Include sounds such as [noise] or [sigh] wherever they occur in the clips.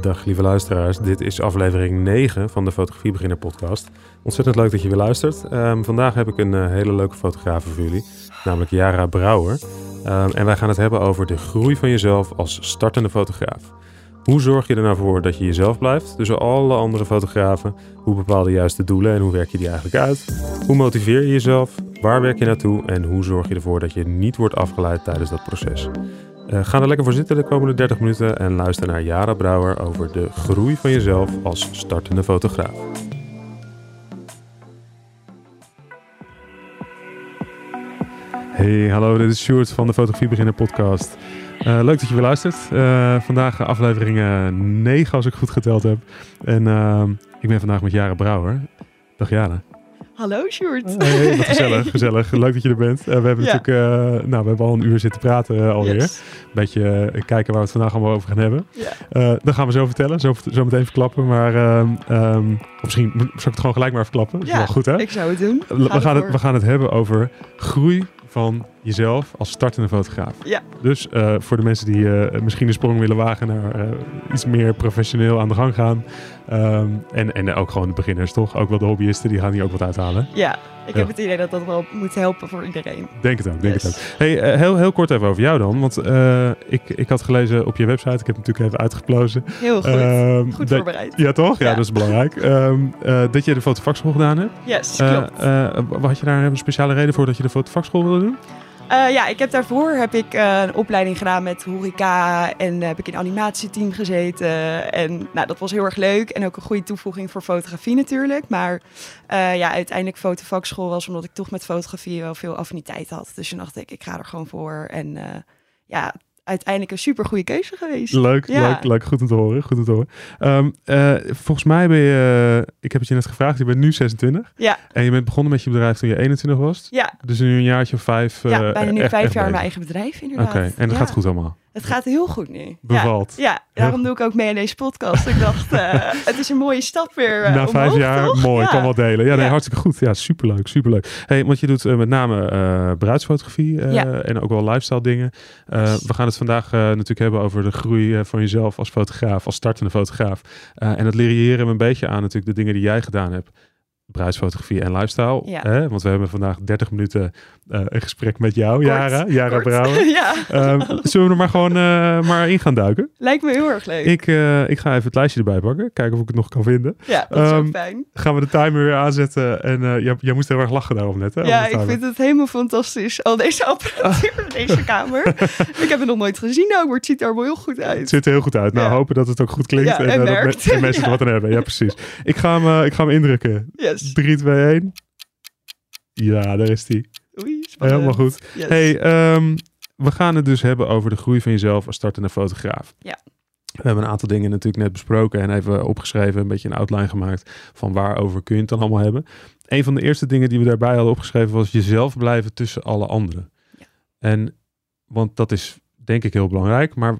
Dag lieve luisteraars, dit is aflevering 9 van de Fotografie Beginner podcast. Ontzettend leuk dat je weer luistert. Ehm, vandaag heb ik een eh, hele leuke fotograaf voor jullie, namelijk Jara Brouwer. Ehm, en wij gaan het hebben over de groei van jezelf als startende fotograaf. Hoe zorg je er nou voor dat je jezelf blijft tussen alle andere fotografen? Hoe bepaal je juist de doelen en hoe werk je die eigenlijk uit? Hoe motiveer je jezelf? Waar werk je naartoe? En hoe zorg je ervoor dat je niet wordt afgeleid tijdens dat proces? Uh, ga er lekker voor zitten de komende 30 minuten en luister naar Jara Brouwer over de groei van jezelf als startende fotograaf. Hey, hallo, dit is Sjoerd van de Fotografie Beginner podcast. Uh, leuk dat je weer luistert. Uh, vandaag aflevering 9 als ik goed geteld heb. En ik ben vandaag met Jara Brouwer. Dag Jara. Hallo Sjoerd. Hey, wat gezellig, [laughs] gezellig. Leuk dat je er bent. Uh, we hebben natuurlijk, uh, nou, we hebben al een uur zitten praten uh, alweer. Yes. Een beetje kijken waar we het vandaag allemaal over gaan hebben. Yeah. dat gaan we zo vertellen, zo, zo meteen verklappen. Maar um, misschien zal ik het gewoon gelijk maar verklappen. Dat is wel goed hè? ik zou het doen. we, gaan het, we gaan het hebben over groei van jezelf als startende fotograaf. Ja. Dus uh, voor de mensen die uh, misschien een sprong willen wagen naar uh, iets meer professioneel aan de gang gaan. Um, en, en ook gewoon de beginners, toch? Ook wel de hobbyisten, die gaan hier ook wat uithalen. Ja, ik ja. heb het idee dat dat wel moet helpen voor iedereen. Denk het ook, denk het ook. Hey, heel, heel kort even over jou dan. Want ik, ik had gelezen op je website, ik heb het natuurlijk even uitgeplozen. Heel goed, um, goed voorbereid. Ja, toch? Ja, ja. dat is belangrijk. Um, dat je de fotovakschool gedaan hebt. Yes, klopt. had je daar een speciale reden voor dat je de fotovakschool wilde doen? Uh, ja, ik heb daarvoor heb ik, uh, een opleiding gedaan met horeca en heb ik in animatieteam gezeten. En nou, dat was heel erg leuk en ook een goede toevoeging voor fotografie natuurlijk. Maar ja, uiteindelijk fotovakschool was omdat ik toch met fotografie wel veel affiniteit had. Dus toen dacht ik, ik ga er gewoon voor. En ja, uiteindelijk een super goede keuze geweest. Leuk, ja. leuk, leuk. Goed om te horen. Goed om te horen. Um, uh, volgens mij ben je, uh, ik heb het je net gevraagd, je bent nu 26. Ja. En je bent begonnen met je bedrijf toen je 21 was. Ja. Dus nu een jaartje of vijf. Uh, ja, bijna nu echt, vijf echt jaar mijn eigen bedrijf inderdaad. Oké, okay. en dat ja. gaat goed allemaal? Het gaat heel goed nu. Bevalt. Ja, ja daarom doe ik ook mee aan deze podcast. ik dacht, uh, [laughs] het is een mooie stap weer. Uh, Na vijf omhoog, jaar, toch? mooi, ja. kan wel delen. Ja, nee, hartstikke goed. Ja, superleuk, superleuk. Hey, want je doet uh, met name bruidsfotografie en ook wel lifestyle dingen. we gaan het vandaag natuurlijk hebben over de groei van jezelf als fotograaf, als startende fotograaf. en dat leren we een beetje aan natuurlijk de dingen die jij gedaan hebt bruidsfotografie en lifestyle. Ja. Hè? Want we hebben vandaag 30 minuten uh, een gesprek met jou, Jara. Jara Brouwer. [laughs] ja. Um, zullen we er maar gewoon uh, maar in gaan duiken? Lijkt me heel erg leuk. Ik, uh, ik ga even het lijstje erbij pakken. Kijken of ik het nog kan vinden. Ja, dat is um, ook fijn. Gaan we de timer weer aanzetten. En jij, jij moest heel erg lachen daarom net. Hè, ja, ik vind het helemaal fantastisch. Al deze [laughs] apparatuur in deze [laughs] kamer. ik heb het nog nooit gezien ook, maar het ziet er wel heel goed uit. Het ziet er heel goed uit. Nou, ja. hopen dat het ook goed klinkt. Ja, en, en dat me mensen er wat aan hebben. Ja, precies. Ik ga hem, ik ga hem indrukken. Yes. 3, 2, 1. Ja, daar is die. Oei, spannend. Helemaal goed. Yes. Hey, um, we gaan het dus hebben over de groei van jezelf als startende fotograaf. Ja. We hebben een aantal dingen natuurlijk net besproken en even opgeschreven, een beetje een outline gemaakt van waarover kun je het dan allemaal hebben. Een van de eerste dingen die we daarbij hadden opgeschreven was jezelf blijven tussen alle anderen. Ja. En, want dat is denk ik heel belangrijk, maar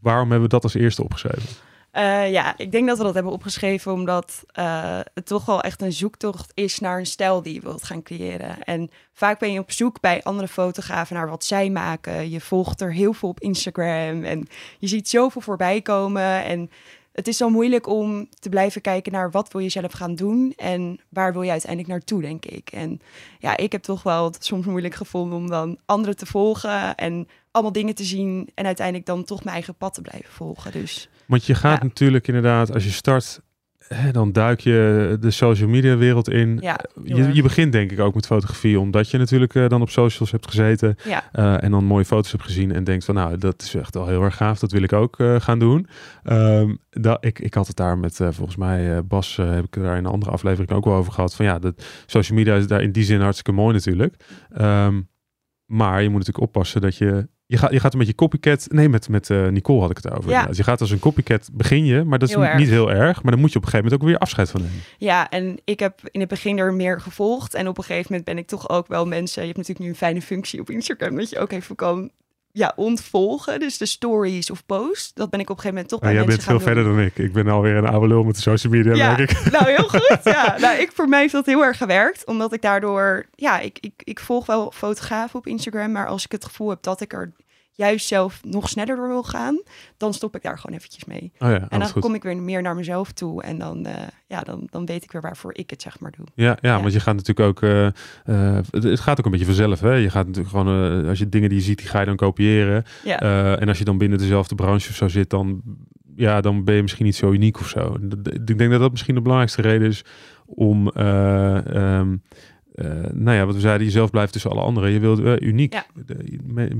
waarom hebben we dat als eerste opgeschreven? Uh, ja, ik denk dat we dat hebben opgeschreven omdat uh, het toch wel echt een zoektocht is naar een stijl die je wilt gaan creëren. En vaak ben je op zoek bij andere fotografen naar wat zij maken. Je volgt er heel veel op Instagram en je ziet zoveel voorbij komen. En het is zo moeilijk om te blijven kijken naar wat wil je zelf gaan doen en waar wil je uiteindelijk naartoe, denk ik. En ja, ik heb toch wel het soms moeilijk gevonden om dan anderen te volgen en allemaal dingen te zien en uiteindelijk dan toch mijn eigen pad te blijven volgen. Dus. Want je gaat ja. natuurlijk inderdaad, als je start, hè, dan duik je de social media wereld in. Ja, je, je, begint denk ik ook met fotografie, omdat je natuurlijk uh, dan op socials hebt gezeten. Ja. Uh, en dan mooie foto's hebt gezien en denkt van nou, dat is echt wel heel erg gaaf, dat wil ik ook uh, gaan doen. Um, dat, ik, ik had het daar met, volgens mij, Bas, heb ik daar in een andere aflevering ook wel over gehad. Van ja, dat social media is daar in die zin hartstikke mooi natuurlijk. Um, maar je moet natuurlijk oppassen dat je je gaat, je gaat een beetje copycat. Nee, met, met uh, Nicole had ik het over. Ja. Je gaat als een copycat begin je, maar dat is heel niet heel erg. Maar dan moet je op een gegeven moment ook weer afscheid van nemen. Ja, en ik heb in het begin er meer gevolgd. En op een gegeven moment ben ik toch ook wel mensen. Je hebt natuurlijk nu een fijne functie op Instagram dat je ook even kan ja, ontvolgen. Dus de stories of posts. Dat ben ik op een gegeven moment toch bij nou, jij mensen bent veel verder dan ik. Ik ben alweer een oude lul met de social media, ja, merk ik. [laughs] Nou, heel goed. Ja, [laughs] nou, ik, voor mij heeft dat heel erg gewerkt. Omdat ik daardoor... Ja, ik, ik, ik volg wel fotografen op Instagram. Maar als ik het gevoel heb dat ik er juist zelf nog sneller door wil gaan, dan stop ik daar gewoon eventjes mee. Oh ja, En dan goed. kom ik weer meer naar mezelf toe. En dan, eh, ja, dan, dan weet ik weer waarvoor ik het zeg maar doe. Ja, ja, Ja. want je gaat natuurlijk ook. eh, eh, het, gaat ook een beetje vanzelf. Hè? Je gaat natuurlijk gewoon. als je dingen die je ziet, die ga je dan kopiëren. Ja, en als je dan binnen dezelfde branche of zo zit, dan, ja, dan ben je misschien niet zo uniek of zo. Ik denk dat dat misschien de belangrijkste reden is om. eh, ehm, eh, nou ja, wat we zeiden, jezelf blijft tussen alle anderen. Je wilt eh, uniek. Ja.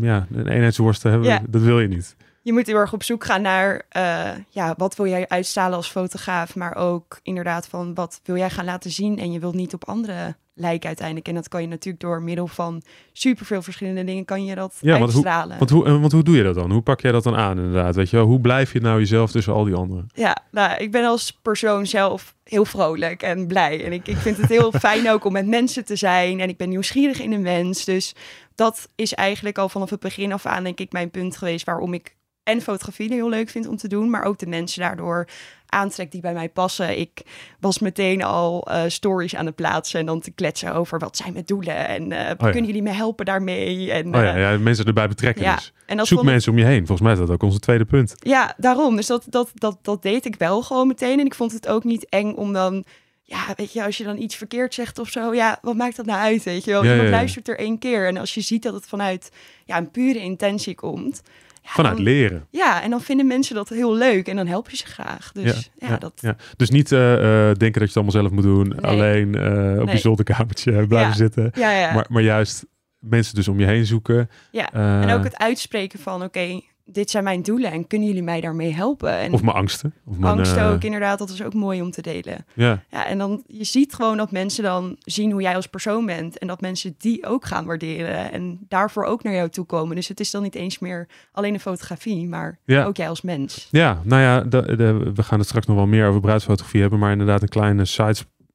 Ja, een eenheidsworst hebben, Ja. dat wil je niet. Je moet heel erg op zoek gaan naar, eh, ja, wat wil jij uitstralen als fotograaf, maar ook inderdaad van wat wil jij gaan laten zien en je wilt niet op andere lijken uiteindelijk. En dat kan je natuurlijk door middel van superveel verschillende dingen kan je dat Ja, want hoe- uitstralen. Want hoe, eh, want hoe doe je dat dan? Hoe pak jij dat dan aan inderdaad? Weet je wel? Hoe blijf je nou jezelf tussen al die anderen? Ja, nou, ik ben als persoon zelf heel vrolijk en blij. En ik, ik vind het heel [laughs] fijn ook om met mensen te zijn. En ik ben nieuwsgierig in een mens. Dus dat is eigenlijk al vanaf het begin af aan, denk ik, mijn punt geweest waarom ik en fotografie heel leuk vind om te doen, maar ook de mensen daardoor aantrek die bij mij passen. Ik was meteen al eh, stories aan het plaatsen en dan te kletsen over wat zijn mijn doelen en eh, ja. kunnen jullie me helpen daarmee? En, Oh ja, eh, ja mensen erbij betrekken ja, dus. en Zoek ik- mensen om je heen. Volgens mij is dat ook onze tweede punt. ja, daarom. Dus dat, dat, dat, dat deed ik wel gewoon meteen. En ik vond het ook niet eng om dan... Ja, weet je, als je dan iets verkeerd zegt of zo... Ja, wat maakt dat nou uit, weet je wel? Ja, Iemand ja, ja. luistert er één keer. En als je ziet dat het vanuit ja, een pure intentie komt... Ja, Vanuit dan, leren. Ja, en dan vinden mensen dat heel leuk. En dan help je ze graag. Dus ja, dat... Ja. Dus niet eh, eh, denken dat je het allemaal zelf moet doen. Nee. Alleen eh, op je zolderkamertje [laughs] blijven zitten. Maar, maar juist mensen dus om je heen zoeken. ja. En ook het uitspreken van... Oké, dit zijn mijn doelen en kunnen jullie mij daarmee helpen? En Of mijn angsten. Of mijn, angst eh, ook, inderdaad. Dat is ook mooi om te delen. Ja, Ja, en dan je ziet gewoon dat mensen dan zien hoe jij als persoon bent en dat mensen die ook gaan waarderen en daarvoor ook naar jou toe komen. Dus het is dan niet eens meer alleen de fotografie, maar Ja. ook jij als mens. ja nou ja, de, de- we gaan het straks nog wel meer over bruidsfotografie hebben. Maar inderdaad een kleine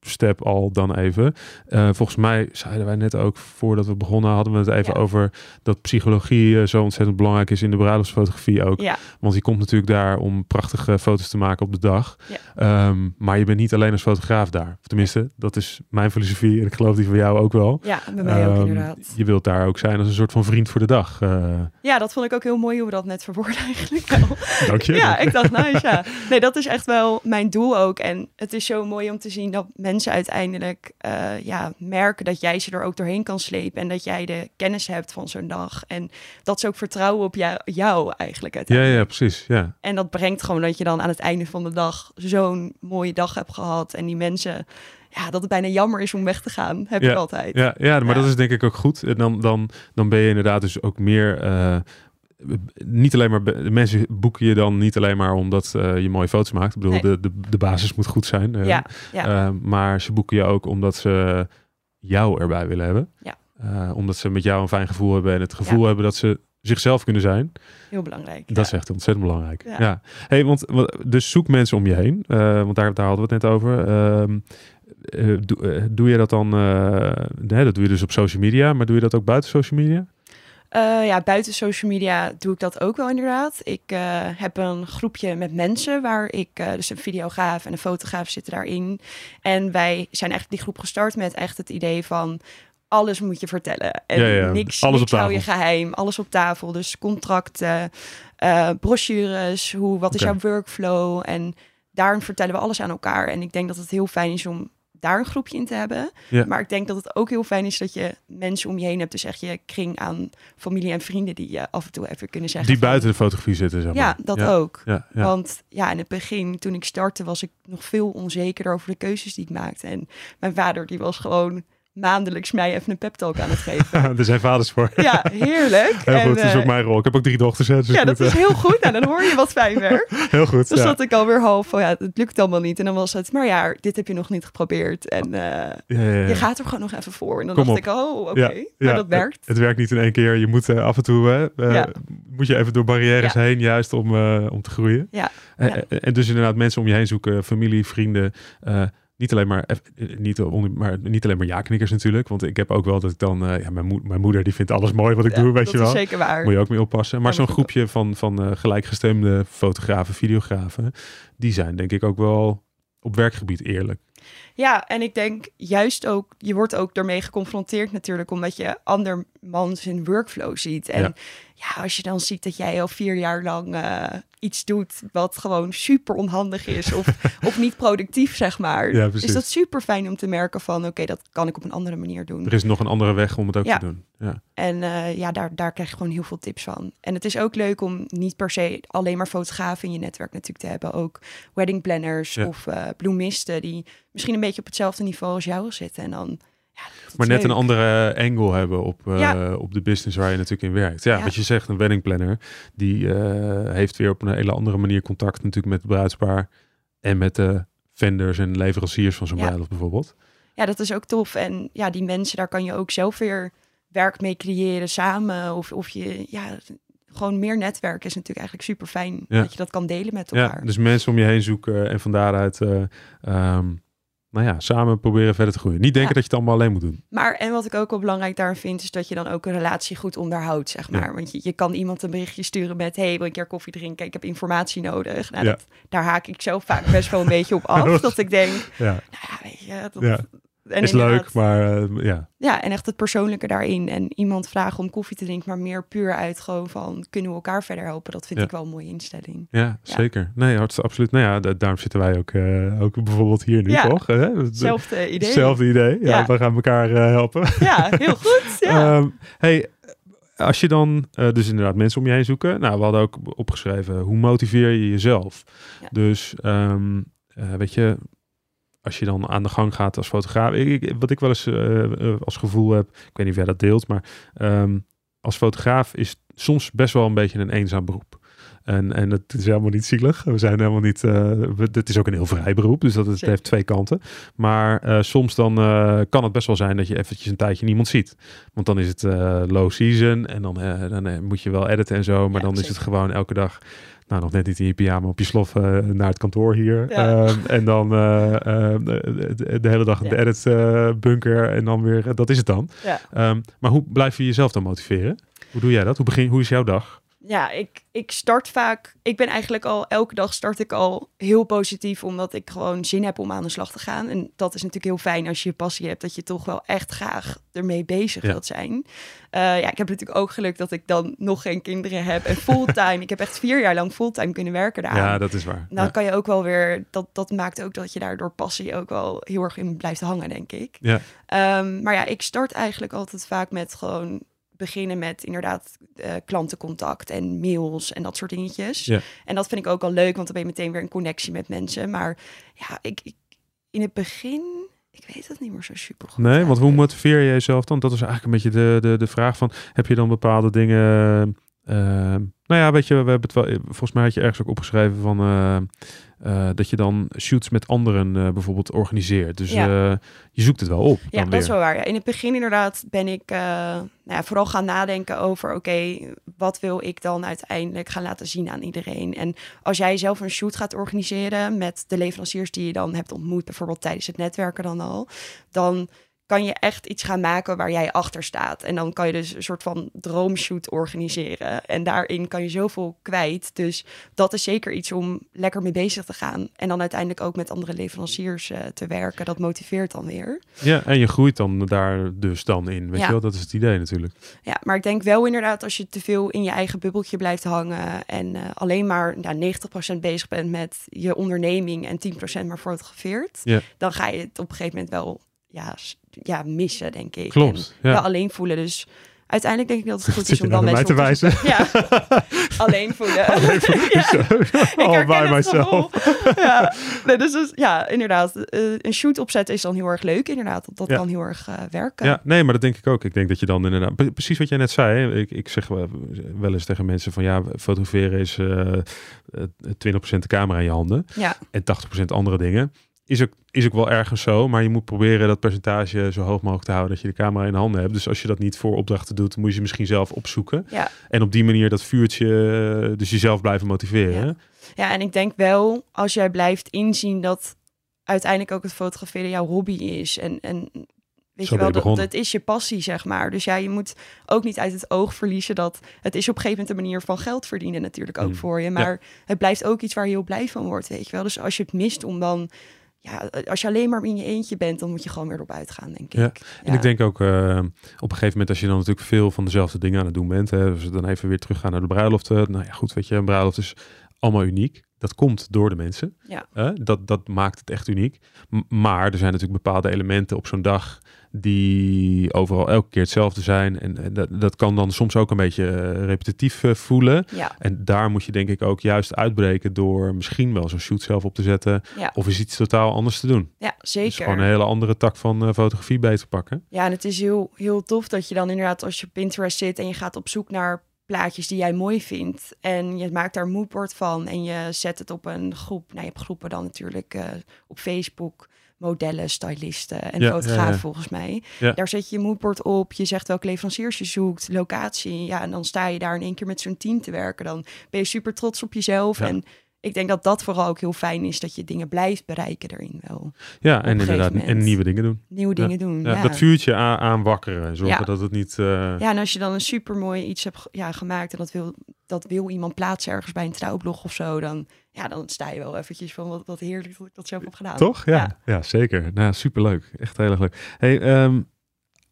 sidestep al dan even. Eh, volgens mij zeiden wij net ook, voordat we begonnen, hadden we het even Ja. over dat psychologie eh, zo ontzettend belangrijk is in de bruiloftsfotografie ook. Ja, Want je komt natuurlijk daar om prachtige foto's te maken op de dag. Ja. Ehm, maar je bent niet alleen als fotograaf daar. Of tenminste, dat is mijn filosofie en ik geloof die van jou ook wel. ja bij mij ook Ehm, inderdaad. Je wilt daar ook zijn als een soort van vriend voor de dag. Eh, Ja, dat vond ik ook heel mooi hoe we dat net verwoorden eigenlijk wel. [laughs] dank je. Ja, ik dacht, nice, ja. Nee, dat is echt wel mijn doel ook. En het is zo mooi om te zien dat mensen uiteindelijk eh, ja, merken dat jij ze er ook doorheen kan slepen. En dat jij de kennis hebt van zo'n dag. En dat ze ook vertrouwen op jou, jou eigenlijk ja, uiteindelijk. ja, precies. Ja. En dat brengt gewoon dat je dan aan het einde van de dag zo'n mooie dag hebt gehad. En die mensen, ja, dat het bijna jammer is om weg te gaan, heb Ja, ik altijd. Ja, ja, maar Ja. dat is denk ik ook goed. En dan, dan, dan ben je inderdaad dus ook meer... eh, niet alleen maar... De mensen boeken je dan niet alleen maar omdat eh, je mooie foto's maakt. Ik bedoel, Nee. de, de, de basis moet goed zijn. eh, Ja, ja. Eh, maar ze boeken je ook omdat ze jou erbij willen hebben. Ja. Omdat ze met jou een fijn gevoel hebben en het gevoel hebben dat ze zichzelf kunnen zijn. heel belangrijk. Dat is echt ontzettend belangrijk. Ja. Hey, want, dus zoek mensen om je heen. Want daar, daar hadden we het net over. Ehm, eh, doe, doe je dat dan? nee, dat doe je dus op social media. Maar doe je dat ook buiten social media? Eh, ja, buiten social media doe ik dat ook wel inderdaad. Ik eh, heb een groepje met mensen waar ik, eh, dus een videograaf en een fotograaf zitten daarin. En wij zijn eigenlijk die groep gestart met echt het idee van alles moet je vertellen. En Ja, ja, niks, alles niks op hou je geheim, alles op tafel. Dus contracten, brochures, hoe, wat is jouw workflow? En daarin vertellen we alles aan elkaar. En ik denk dat het heel fijn is om daar een groepje in te hebben. Ja. Maar ik denk dat het ook heel fijn is dat je mensen om je heen hebt. Dus echt je kring aan familie en vrienden die je af en toe even kunnen zeggen. Die van- buiten de fotografie zitten, zeg maar. Ja, dat ja. ook. Ja, ja. Want ja, in het begin, toen ik startte, was ik nog veel onzekerder over de keuzes die ik maakte. En mijn vader, die was gewoon maandelijks mij even een pep talk aan het geven. [laughs] er zijn vaders voor. ja, heerlijk. Heel En, goed, dat is eh, ook mijn rol. Ik heb ook drie dochters. Hè, dus ja, dat moet, is eh, heel goed. [laughs] Nou, dan hoor je wat fijn werk. heel goed. Dus ja. zat ik alweer half van, ja, het lukt allemaal niet. En dan was het, maar ja, dit heb je nog niet geprobeerd. En eh, Ja, ja, ja. je gaat er gewoon nog even voor. En dan Kom dacht op. ik, oh, oké. Ja, Maar dat werkt. Het, het werkt niet in één keer. Je moet af en toe moet je even door barrières heen, juist om, om te groeien. Ja, En, ja. en- en dus inderdaad mensen om je heen zoeken, familie, vrienden. Eh, niet alleen maar, eh, niet, on- maar niet alleen maar ja-knikkers natuurlijk. Want ik heb ook wel dat ik dan, eh, ja, mijn, mijn moeder die vindt alles [laughs] mooi wat ik Ja, doe, weet je wel. zeker waar. Moet je ook mee oppassen. Maar Ja, zo'n groepje van, van eh, gelijkgestemde fotografen, videografen, die zijn denk ik ook wel op werkgebied eerlijk. Ja, en ik denk juist ook, je wordt ook ermee geconfronteerd natuurlijk, omdat je andermans zijn workflow ziet. En Ja. ja. als je dan ziet dat jij al vier jaar lang eh, iets doet wat gewoon super onhandig is of, [laughs] of niet productief, zeg maar. Ja, is dat super fijn om te merken van, oké, dat kan ik op een andere manier doen. Er is nog een andere weg om het ook Ja. te doen. Ja. En eh, ja, daar, daar krijg je gewoon heel veel tips van. En het is ook leuk om niet per se alleen maar fotografen in je netwerk natuurlijk te hebben. Ook wedding planners of eh bloemisten die misschien een beetje op hetzelfde niveau als jou zitten. En dan, ja, Maar net leuk. een andere angle hebben op, eh, Ja. op de business waar je natuurlijk in werkt. Ja, Ja. wat je zegt, een wedding planner, die eh, heeft weer op een hele andere manier contact natuurlijk met het bruidspaar en met de vendors en leveranciers van zo'n bruiloft bijvoorbeeld. Ja, dat is ook tof. En ja, die mensen, daar kan je ook zelf weer werk mee creëren samen. Of, of je, ja, gewoon meer netwerk is natuurlijk eigenlijk super fijn. Dat je dat kan delen met elkaar. Ja, dus mensen om je heen zoeken en van daaruit, eh, ehm, nou ja, samen proberen verder te groeien. Niet denken Ja. dat je het allemaal alleen moet doen. Maar en wat ik ook wel belangrijk daarin vind, is dat je dan ook een relatie goed onderhoudt, zeg Ja. maar. Want je, je kan iemand een berichtje sturen met, hey, wil je een keer koffie drinken? Ik heb informatie nodig. Nou, Ja. dat, daar haak ik zelf vaak best wel een beetje op [laughs] af. dat ik denk, nou ja, weet je, dat. En is leuk, maar eh, ja. Ja, en echt het persoonlijke daarin. En iemand vragen om koffie te drinken, maar meer puur uit gewoon van, kunnen we elkaar verder helpen? Dat vind Ja. ik wel een mooie instelling. Ja, Ja. zeker. Nee, hartstikke absoluut. Nou ja, da- daarom zitten wij ook, eh, ook bijvoorbeeld hier nu, Ja. toch? Hetzelfde idee. Hetzelfde idee. Ja, we gaan elkaar eh, helpen. Ja, heel goed. Ja. [laughs] Ehm, hey, als je dan dus inderdaad mensen om je heen zoeken. Nou, we hadden ook opgeschreven, hoe motiveer je jezelf? Ja. Dus, ehm, eh, weet je, als je dan aan de gang gaat als fotograaf. Ik, wat ik wel eens eh, eh, als gevoel heb, ik weet niet of jij dat deelt, maar ehm, als fotograaf is soms best wel een beetje een eenzaam beroep. En, en het is helemaal niet zielig. We zijn helemaal niet. eh het is ook een heel vrij beroep, dus dat het heeft twee kanten. Maar eh, soms dan eh, kan het best wel zijn dat je eventjes een tijdje niemand ziet. Want dan is het eh, low season en dan, eh, dan eh, moet je wel editen en zo. Maar Ja, dan is het gewoon elke dag. Nou, nog net niet in je pyjama op je slof eh, naar het kantoor hier. Ja. Ehm, en dan eh, eh, de, de hele dag in de edit eh, bunker. En dan weer, dat is het dan. Ja. Ehm, maar hoe blijf je jezelf dan motiveren? Hoe doe jij dat? Hoe, begin, hoe is jouw dag? Ja, ik, ik start vaak. Ik ben eigenlijk al elke dag start ik al heel positief, omdat ik gewoon zin heb om aan de slag te gaan. En dat is natuurlijk heel fijn als je je passie hebt, dat je toch wel echt graag ermee bezig Ja. wilt zijn. Eh, ja, ik heb natuurlijk ook geluk dat ik dan nog geen kinderen heb en fulltime. ik heb echt vier jaar lang fulltime kunnen werken daar. Ja, dat is waar. Dan ja. kan je ook wel weer, dat, dat maakt ook dat je daar door passie ook wel heel erg in blijft hangen, denk ik. Ja. Ehm, maar ja, ik start eigenlijk altijd vaak met gewoon beginnen met inderdaad eh, klantencontact en mails en dat soort dingetjes. Ja. En dat vind ik ook al leuk, want dan ben je meteen weer in connectie met mensen. Maar ja, ik, ik in het begin, ik weet het niet meer zo super goed. Nee, want hoe motiveer je jezelf dan? Dat is eigenlijk een beetje de, de, de vraag van... heb je dan bepaalde dingen... eh, nou ja, weet je, we hebben het wel... Volgens mij had je ergens ook opgeschreven van... eh, dat je dan shoots met anderen eh, bijvoorbeeld organiseert. Dus Ja. eh, je zoekt het wel op Ja, dat weer. is wel waar. Ja. In het begin inderdaad ben ik nou ja, vooral gaan nadenken over... oké, wat wil ik dan uiteindelijk gaan laten zien aan iedereen? En als jij zelf een shoot gaat organiseren met de leveranciers die je dan hebt ontmoet... bijvoorbeeld tijdens het netwerken dan al... dan kan je echt iets gaan maken waar jij achter staat. En dan kan je dus een soort van droomshoot organiseren. En daarin kan je zoveel kwijt. Dus dat is zeker iets om lekker mee bezig te gaan. En dan uiteindelijk ook met andere leveranciers eh, te werken. Dat motiveert dan weer. Ja, en je groeit dan daar dus dan in. Weet Ja. je wel, dat is het idee natuurlijk. Ja, maar ik denk wel inderdaad als je te veel in je eigen bubbeltje blijft hangen en eh, alleen maar nou, 90% bezig bent met je onderneming en 10% maar fotografeert, Ja. dan ga je het op een gegeven moment wel ja, ja, missen, denk ik. Klopt, En ja. alleen voelen. Dus uiteindelijk denk ik dat het goed is om dan mensen te zoeken- Ja, [laughs] alleen voelen. [laughs] [laughs] All herken by het myself. ja, nee, dus, dus ja, inderdaad. eh, een shoot opzetten is dan heel erg leuk, inderdaad. Dat, dat Ja. kan heel erg eh, werken. Ja, nee, maar dat denk ik ook. Ik denk dat je dan inderdaad... pre- Precies wat jij net zei. Hè? Ik, ik zeg wel, eens tegen mensen van... Ja, fotograferen is eh eh, 20% de camera in je handen. ja. En 80% andere dingen. Is ook, is ook wel ergens zo. Maar je moet proberen dat percentage zo hoog mogelijk te houden... dat je de camera in de handen hebt. Dus als je dat niet voor opdrachten doet... moet je ze misschien zelf opzoeken. Ja. En op die manier dat vuurtje... eh, dus jezelf blijven motiveren. Ja. Ja, en ik denk wel, als jij blijft inzien dat uiteindelijk ook het fotograferen jouw hobby is. En, en weet Zo je wel, je dat, dat is je passie, zeg maar. Dus ja, je moet ook niet uit het oog verliezen dat het is op een gegeven moment een manier van geld verdienen natuurlijk ook Mm. voor je. Maar het blijft ook iets waar je heel blij van wordt, weet je wel. Dus als je het mist om dan ja, als je alleen maar in je eentje bent, dan moet je gewoon weer erop uitgaan, denk Ja, ik. En ik denk ook eh, op een gegeven moment, als je dan natuurlijk veel van dezelfde dingen aan het doen bent, hè, dus dan even weer teruggaan naar de bruiloften. Nou ja, goed, weet je, een bruiloft is allemaal uniek. Dat komt door de mensen. Ja. dat, dat maakt het echt uniek. M- maar er zijn natuurlijk bepaalde elementen op zo'n dag die overal elke keer hetzelfde zijn. En, en dat, dat kan dan soms ook een beetje eh, repetitief eh, voelen. Ja, En daar moet je denk ik ook juist uitbreken door misschien wel zo'n shoot zelf op te zetten. ja, Of eens iets totaal anders te doen. ja Dus zeker. gewoon een hele andere tak van eh, fotografie bij te pakken. Ja, en het is heel, heel tof dat je dan inderdaad als je Pinterest zit en je gaat op zoek naar plaatjes die jij mooi vindt. En je maakt daar een moodboard van en je zet het op een groep. Nou, je hebt groepen dan natuurlijk eh, op Facebook. Modellen, stylisten en Ja, ja. volgens mij. Daar zet je je moodboard op. Je zegt welke leveranciers je zoekt, locatie. Ja, en dan sta je daar in één keer met zo'n team te werken. Dan ben je super trots op jezelf. En ik denk dat dat vooral ook heel fijn is. Dat je dingen blijft bereiken erin wel. Ja, en inderdaad, moment. en nieuwe dingen doen. Nieuwe dingen doen. Ja, Ja, Dat vuurtje aan, aanwakkeren en zorgen dat het niet... eh, Ja, en als je dan een supermooi iets hebt ja, gemaakt en dat wil, dat wil iemand plaatsen ergens bij een trouwblog of zo, dan, ja, dan sta je wel eventjes van wat, wat heerlijk dat ik dat zelf heb gedaan. Toch? Ja, ja. Zeker. Nou, superleuk. Echt heel erg leuk. Hey, ehm,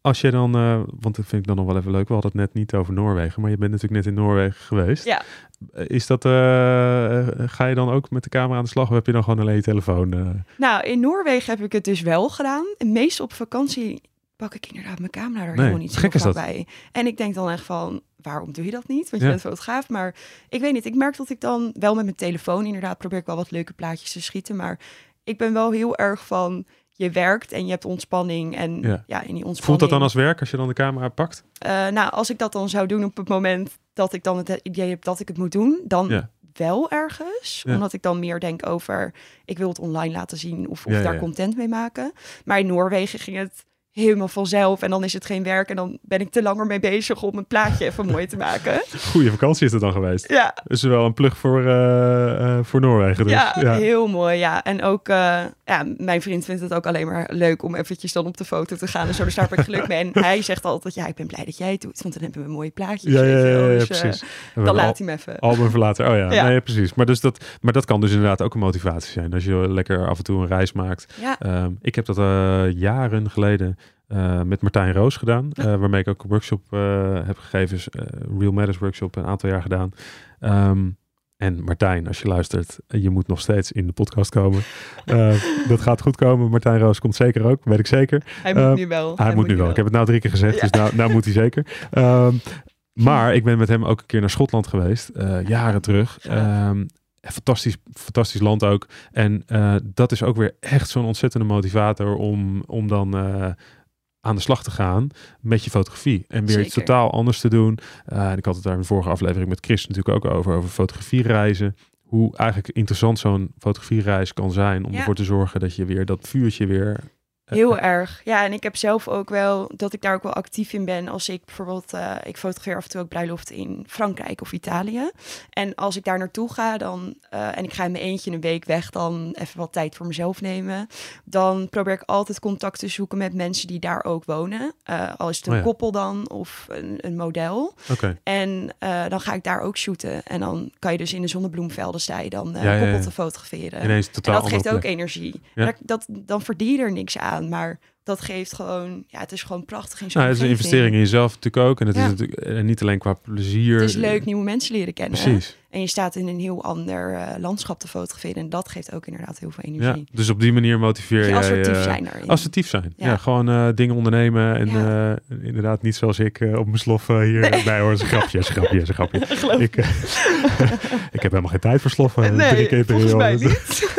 als je dan, eh, want dat vind ik dan nog wel even leuk. We hadden het net niet over Noorwegen, maar je bent natuurlijk net in Noorwegen geweest. Ja. Eh, Is dat, eh, ga je dan ook met de camera aan de slag of heb je dan gewoon alleen je telefoon? Nou, in Noorwegen heb ik het dus wel gedaan. En meestal op vakantie pak ik inderdaad mijn camera er Nee, helemaal niet zo gek is dat. bij. En ik denk dan echt van, waarom doe je dat niet? Want je Ja. bent fotograaf. Maar ik weet niet, ik merk dat ik dan wel met mijn telefoon inderdaad probeer ik wel wat leuke plaatjes te schieten. Maar ik ben wel heel erg van, je werkt en je hebt ontspanning. En Ja. ja, in die ontspanning... Voelt dat dan als werk als je dan de camera pakt? Eh, nou, als ik dat dan zou doen op het moment dat ik dan het idee heb dat ik het moet doen, dan Ja. wel ergens. Ja. Omdat ik dan meer denk over, ik wil het online laten zien of, of daar content mee maken. Maar in Noorwegen ging het helemaal vanzelf en dan is het geen werk en dan ben ik te langer mee bezig om een plaatje even mooi te maken. [laughs] Goeie vakantie is het dan geweest. Ja, Dus wel een plug voor, eh, eh, voor Noorwegen. Dus. ja, heel mooi. Ja, en ook, eh, ja, mijn vriend vindt het ook alleen maar leuk om eventjes dan op de foto te gaan en zo. Dus daar heb ik geluk mee. En [laughs] hij zegt altijd, ja, ik ben blij dat jij het doet, want dan hebben we mooie plaatjes. Ja, ja, ja, ja, Dus, precies. Dan laat hij me even. al- Album verlaten. Oh ja, [laughs] Ja. nee, precies. Maar, dus dat, maar dat kan dus inderdaad ook een motivatie zijn. Als je lekker af en toe een reis maakt. Ja, Ehm, ik heb dat jaren geleden eh, met Martijn Roos gedaan. eh, waarmee ik ook een workshop eh, heb gegeven. is, Real Matters workshop een aantal jaar gedaan. Ehm, en Martijn, als je luistert, je moet nog steeds in de podcast komen. [laughs] Dat gaat goed komen. Martijn Roos komt zeker ook, weet ik zeker. hij moet nu wel. Hij, moet nu wel. Ik heb het nou drie keer gezegd, Ja. dus nou, nou moet hij zeker. Ehm, maar ik ben met hem ook een keer naar Schotland geweest, jaren terug. Ehm, fantastisch, fantastisch land ook. En dat is ook weer echt zo'n ontzettende motivator om, om dan aan de slag te gaan met je fotografie. En weer iets totaal anders te doen. Eh, en ik had het daar in de vorige aflevering met Chris natuurlijk ook over, over fotografiereizen. Hoe eigenlijk interessant zo'n fotografiereis kan zijn om Ja. ervoor te zorgen dat je weer dat vuurtje weer... Heel [laughs] erg. Ja, en ik heb zelf ook wel dat ik daar ook wel actief in ben. Als ik bijvoorbeeld, eh, ik fotografeer af en toe ook bruiloften in Frankrijk of Italië. En als ik daar naartoe ga, dan eh, en ik ga in mijn eentje een week weg, dan even wat tijd voor mezelf nemen. Dan probeer ik altijd contact te zoeken met mensen die daar ook wonen. Eh, al is het een Oh ja. koppel dan of een, een model. En dan ga ik daar ook shooten. En dan kan je dus in de zonnebloemvelden sta je dan Ja, koppel ja. te fotograferen. Ineens En totaal dat geeft ook plek. energie. Dat, dan verdien je er niks aan, maar dat geeft gewoon, ja, het is gewoon prachtig in zo'n Nou, het is een investering in jezelf natuurlijk ook. En het Ja. is natuurlijk eh, niet alleen qua plezier. Het is leuk nieuwe mensen leren kennen. Precies. En je staat in een heel ander eh, landschap te fotograferen. En dat geeft ook inderdaad heel veel Ja, energie. dus op die manier motiveer Je assertief eh, zijn daarin. Assertief zijn. Ja, Ja. gewoon eh, dingen ondernemen. En Ja. inderdaad niet zoals ik op mijn slof hier Nee. bij hoor. is een grapje, is een grapje, is een grapje. [laughs] Ik, [laughs] ik heb helemaal geen tijd voor sloffen. drie keer volgens mij [laughs] niet.